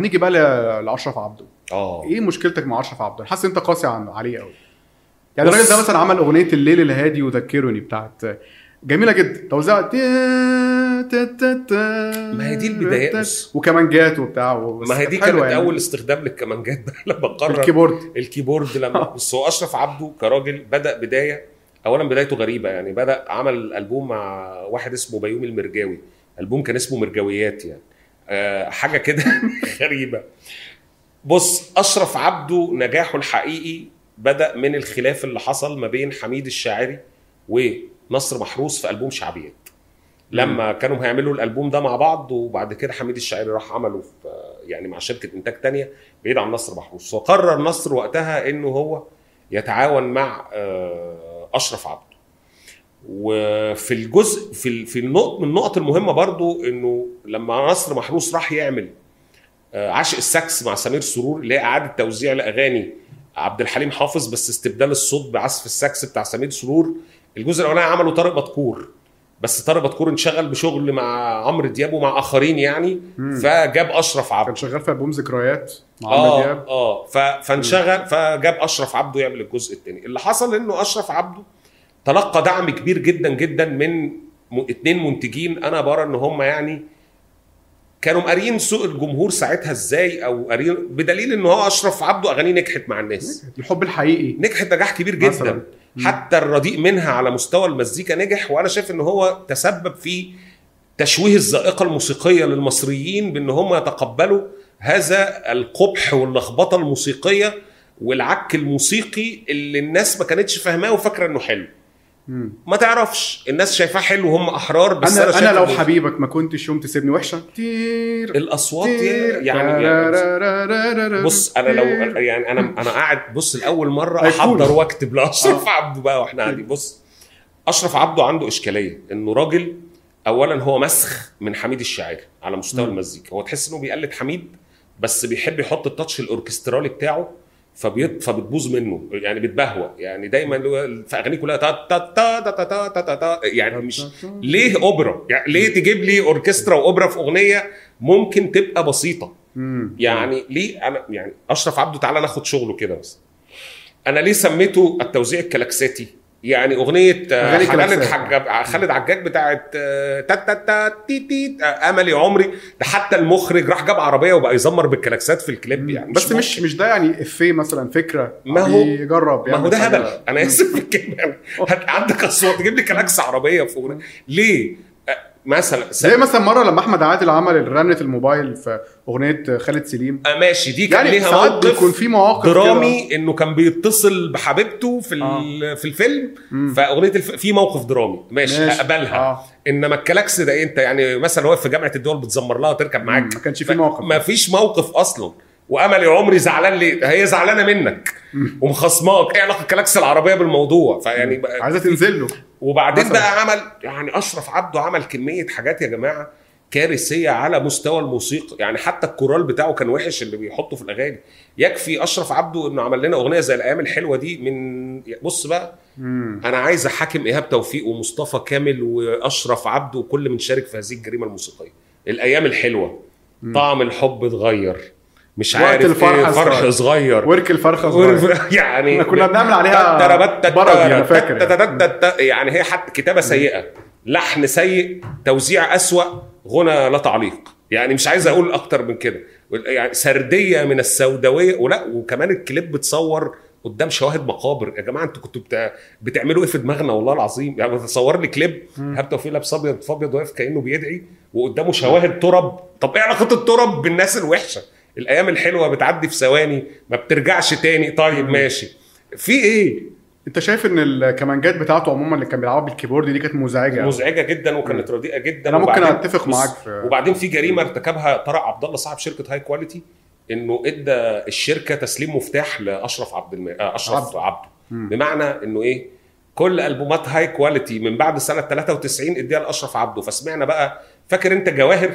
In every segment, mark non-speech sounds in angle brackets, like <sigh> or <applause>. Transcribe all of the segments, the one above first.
نيجي بقى لأشرف عبده. آه. إيه مشكلتك مع أشرف عبده؟ حاسس أنت قاسي عليه قوي يعني بص- الراجل ده مثلا عمل أغنية الليل الهادي وذكرني بتاعت جميلة جدا. توزيع ما هي دي البدايات بص. وكمانجات وبتاع. ما هي دي كانت يعني. أول استخدام للكمانجات بقى لما قرر ال keyboard. ال keyboard لما <laughs> بس هو أشرف عبده كراجل بدأ بداية اولا بدايته غريبة يعني بدأ عمل ألبوم مع واحد اسمه بيومي المرجاوي. ألبوم كان اسمه مرجاويات يعني. حاجة كده <laughs> غريبة. بص أشرف عبده نجاحه الحقيقي بدأ من الخلاف اللي حصل ما بين حميد الشاعري ونصر محروس في ألبوم شعبيات. لما كانوا هيعملوا الألبوم ده مع بعض وبعد كده حميد الشاعري راح عمله في يعني مع شركة إنتاج تانية بعيد عن نصر محروس. وقرر نصر وقتها إنه هو يتعاون مع آه، أشرف عبده. وفي الجزء في في النقط من النقط المهمة برضو إنه لما نصر محروس راح يعمل آه، عشق السكس مع سمير سرور اللي هي إعادة توزيع لأغاني عبد الحليم حافظ بس استبدال الصوت بعزف السكس بتاع سمير سرور. الجزء الأولاني عمله طارق مدكور بس طارق مدكور انشغل بشغل مع عمرو دياب ومع آخرين يعني فجاب أشرف عبده. كان شغال في ألبوم ذكريات مع عمرو آه دياب. آه فانشغل فجاب أشرف عبده يعمل الجزء الثاني اللي حصل إنه أشرف عبده تلقى دعم كبير جدا جدا من اتنين منتجين. أنا برى إن هم يعني كانوا مقاريين سوق الجمهور ساعتها إزاي أو قاريين بدليل إن هو أشرف عبده أغانيه نجحت مع الناس. الحب الحقيقي. نجحت نجاح كبير مثلاً. جدا حتى الرديء منها على مستوى المزيكا نجح وأنا شايف إن هو تسبب في تشويه الذائقة الموسيقية للمصريين بإن هم يتقبلوا هذا القبح واللخبطة الموسيقية والعك الموسيقي اللي الناس ما كانتش فاهماه وفاكرة إنه حلو. مم. ما تعرفش الناس شايفاه حلو وهم أحرار بس أنا, أنا أنا لو حبيبك ما كنتش يوم تسيبني وحشة تير الأصوات تير يعني, يعني بص أنا لو يعني أنا أنا قاعد بص لاول مره. احضر واكتب لاشرف آه. عبده بقى وإحنا قاعدين بص اشرف عبده عنده اشكاليه انه راجل اولا هو مسخ من حميد الشاعري على مستوى. المزيكا هو تحس انه بيقلد حميد بس بيحب يحط ال touch الاوركسترالي بتاعه فبيط فبتبوظ منه يعني بتبهوى يعني دايما اللي هو في أغانيه كلها تا تا تا تا تا تا تا تا يعني مش ليه أوبرا؟ يعني ليه تجيب لي أوركسترا وأوبرا في أغنية ممكن تبقى بسيطة. يعني ليه أنا يعني أشرف عبده تعالى ناخد شغله كده بس. أنا ليه سميته التوزيع الكلاكساتي؟ يعني أغنية آه، خالد كلاكسات. حجاج خالد عجاج بتاعت آه، تا تا تا تي تي آه، أملي عمري. ده حتى المخرج راح جاب عربية وبقى يزمر بالكلاكسات في الكليب يعني. بس مش ممكن. مش ده يعني إفيه مثلا فكرة؟ ما هو- يجرب ما هو ده حاجة. هبل. أنا آسف في الكلمة. عندك أصوات. تجيب لي كلاكس عربية في أغنية. ليه؟ آه، مثلا زي مثلا مرة لما أحمد عادل عمل رنه الموبايل في أغنية خالد سليم. آه، ماشي دي كان يعني ليها موقف بيكون في مواقف درامي إنه كان بيتصل بحبيبته في ال- في الفيلم. مم. فأغنية الف... في موقف درامي. ماشي, ماشي. هقبلها. آه. إنما الكلاكس ده أنت يعني مثلا واقف في جامعة الدول بتزمر لها تركب معاك. ما كانش في موقف. ما فيش موقف أصلا. وامل يا عمري زعلان ليه؟ هي زعلانة منك. ومخصماك إيه علاقة الكلاكس العربية بالموضوع؟ فيعني عايزة تنزل له. وبعدين مثلاً. بقى عمل يعني أشرف عبده عمل كمية حاجات يا جماعة كارثية على مستوى الموسيقى. يعني حتى الكورال بتاعه كان وحش اللي بيحطه في الأغاني. يكفي أشرف عبده إنه عمل لنا أغنية زي الأيام الحلوة دي من بص بقى. مم. أنا عايز احاكم إيهاب توفيق ومصطفى كامل وأشرف عبده وكل من شارك في هذه الجريمة الموسيقية. الأيام الحلوة. طعم الحب اتغير. مش وقت عارف الفرحة إيه فرح صغير. صغير. ورك الفرخه صغير. <laughs> يعني إحنا كنا بنعمل عليها parody، أنا فاكر يعني. هي حتى كتابة سيئة. لحن سيء توزيع أسوأ غنى لا تعليق. يعني مش عايز أقول أكتر من كده. يعني سردية من السوداوية ولا وكمان الكليب بتصور قدام شواهد مقابر. يا جماعة أنتوا كنتوا بتاع بتعملوا إيه في دماغنا؟ والله العظيم. يعني بتصور لي كليب إيهاب توفيق لابس أبيض في ابيض واقف كأنه بيدعي وقدامه شواهد تراب. طب إيه علاقة التراب بالناس الوحشة؟ الأيام الحلوة بتعدي في ثواني ما بترجعش تاني. طيب ماشي. في إيه؟ أنت شايف إن الكمانجات بتاعته عموما اللي كان بيلعبها بال keyboard دي كانت مزعجة؟ مزعجة جدا وكانت رديئة جدا. أنا ممكن بص، معاك في- وبعدين في جريمة ارتكبها طارق عبد الله صاحب شركة High Quality إنه إدى الشركة تسليم مفتاح لأشرف عبد الم... آه، أشرف عبده. عبده, عبده. بمعنى إنه إيه؟ كل ألبومات High Quality من بعد سنة 93 إديها لأشرف عبده. فسمعنا بقى فاكر أنت جواهر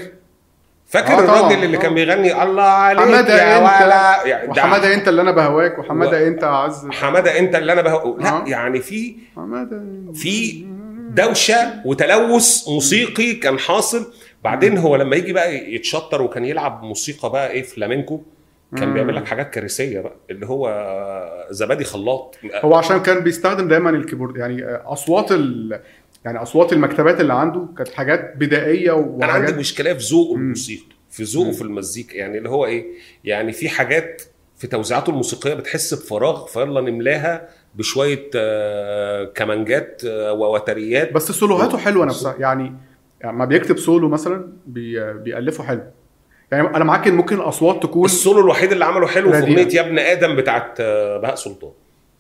فاكر آه الراجل اللي آه. كان بيغني الله عليك حمادة يا أنت ولا يعني ده وحماده أنت اللي أنا بهواك وحمادة أنت اعز حمادة أنت اللي أنا بهو... لا آه. يعني في حمادة في دوشة وتلوث موسيقي كان حاصل بعدين هو لما يجي بقى يتشطر وكان يلعب موسيقى بقى إيه فلامينكو كان. بيعمل لك حاجات كارثية بقى اللي هو زبادي خلاط هو عشان كان بيستخدم دايما ال keyboard يعني أصوات ال... يعني أصوات المكتبات اللي عنده كانت حاجات بدائية أنا عندي وحاجات مشكلة في ذوقه. الموسيقي في ذوقه. في المزيكا يعني اللي هو إيه يعني في حاجات في توزيعاته الموسيقية بتحس بفراغ فيلا نملاها بشوية آه، كمانجات آه، ووتريات بس سولوهاته حلوة نفسها يعني يعني ما بيكتب سولو مثلا بي... بيألفه حلو يعني أنا معاك إن ممكن الأصوات تكون السولو الوحيد اللي عمله حلو في. أغنية يا ابن آدم بتاعت آه، بهاء سلطان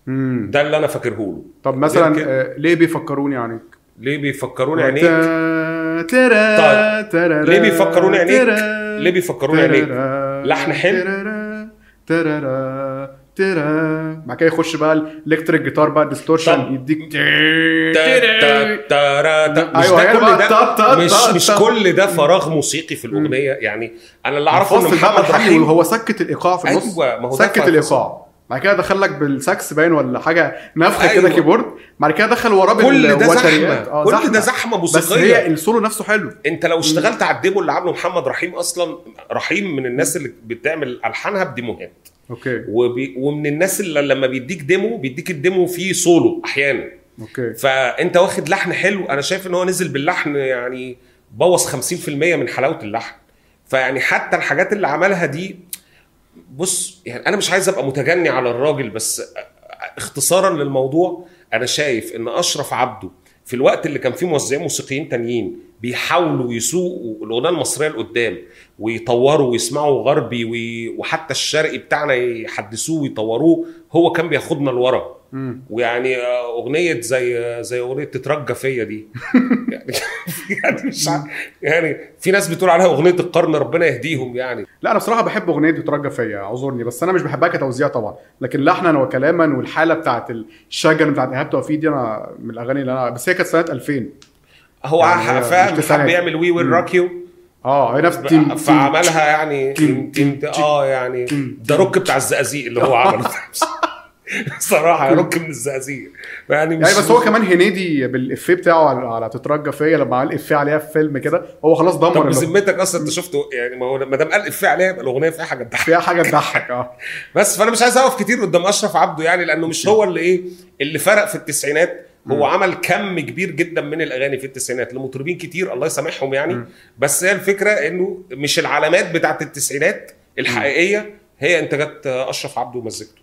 مم. ده اللي أنا فاكره له طب مثلا آه، ليه بيفكروني عنك ليه بيفكروني عينيك طيب. ليه بيفكروني عينيك؟ ليه بيفكروني عينيك لحن حلو؟ ترا-. بعد كده يخش بقى الإلكتريك جيتار بقى ديستورشن طب. يديك هي كل ده مش مش. كل ده فراغ موسيقي في الأغنية يعني أنا اللي أعرفه إن محمد رحيم هو سكت الإيقاع في النص أيوه ما هو سكت. الإيقاع بعد كده دخل لك بالساكس باين ولا حاجة نفخة أيوة. كده keyboard. بعد كده دخل وراه كل ده. زحمة. كل ده زحمة. بس هي موسيقية. السولو نفسه حلو. انت لو اشتغلت على ال demo اللي عامله محمد رحيم أصلا رحيم من الناس اللي بتعمل ألحانها بديموهات. okay. وبي ومن الناس اللي لما بيديك demo بيديك ال demo فيه سولو أحيانا. okay. فأنت واخد لحن حلو. أنا شايف إن هو نزل باللحن يعني بوظ 50% من حلاوة اللحن. فيعني حتى الحاجات اللي عملها دي بص يعني أنا مش عايز أبقى متجني على الراجل بس اختصارا للموضوع أنا شايف إن أشرف عبده في الوقت اللي كان فيه موزعين موسيقيين تانيين بيحاولوا يسوقوا الأغنية المصرية لقدام ويطوروا ويسمعوا غربي وحتى الشرقي بتاعنا يحدثوه ويطوروه هو كان بياخدنا لورا. مم. ويعني آه، أغنية زي زي أغنية تترجى فيا دي. <laughs> يعني يعني مش يعني في ناس بتقول عليها أغنية القرن ربنا يهديهم يعني. لا أنا بصراحة بحب أغنية بترجى فيا أعذرني بس أنا مش بحبها كتوزيع طبعا. لكن لحنا وكلاما والحالة بتاعت الشجن بتاعت إيهاب توفيق دي أنا من الأغاني اللي أنا بس هي كانت سنة 2000 هو يعني فاهم حب. يعمل We Will. Rock You آه هي نفس theme- فعملها يعني theme- theme- آه يعني ده روك بتاع الزقازيق اللي هو عمله. <laughs> <laughs> صراحة روك من الزقازيق. يعني مش يعني بس هو كمان هنيدي بالإفيه بتاعه على, على تترجى فيا لما قال إفيه عليها في فيلم كده هو خلاص دمر طب بذمتك أصلا أنت شفته؟ يعني ما هو ما دام قال إفيه عليها يبقى الأغنية فيها حاجة تضحك. فيها حاجة تضحك آه. <laughs> بس فأنا مش عايز أقف كتير قدام أشرف عبده يعني لأنه مش هو اللي إيه اللي فرق في التسعينات. هو عمل كم كبير جدا من الأغاني في التسعينات. لمطربين كتير الله يسامحهم يعني. بس هي الفكرة إنه مش العلامات بتاعت التسعينات الحقيقية هي انتاجات أشرف عبده ومزجته.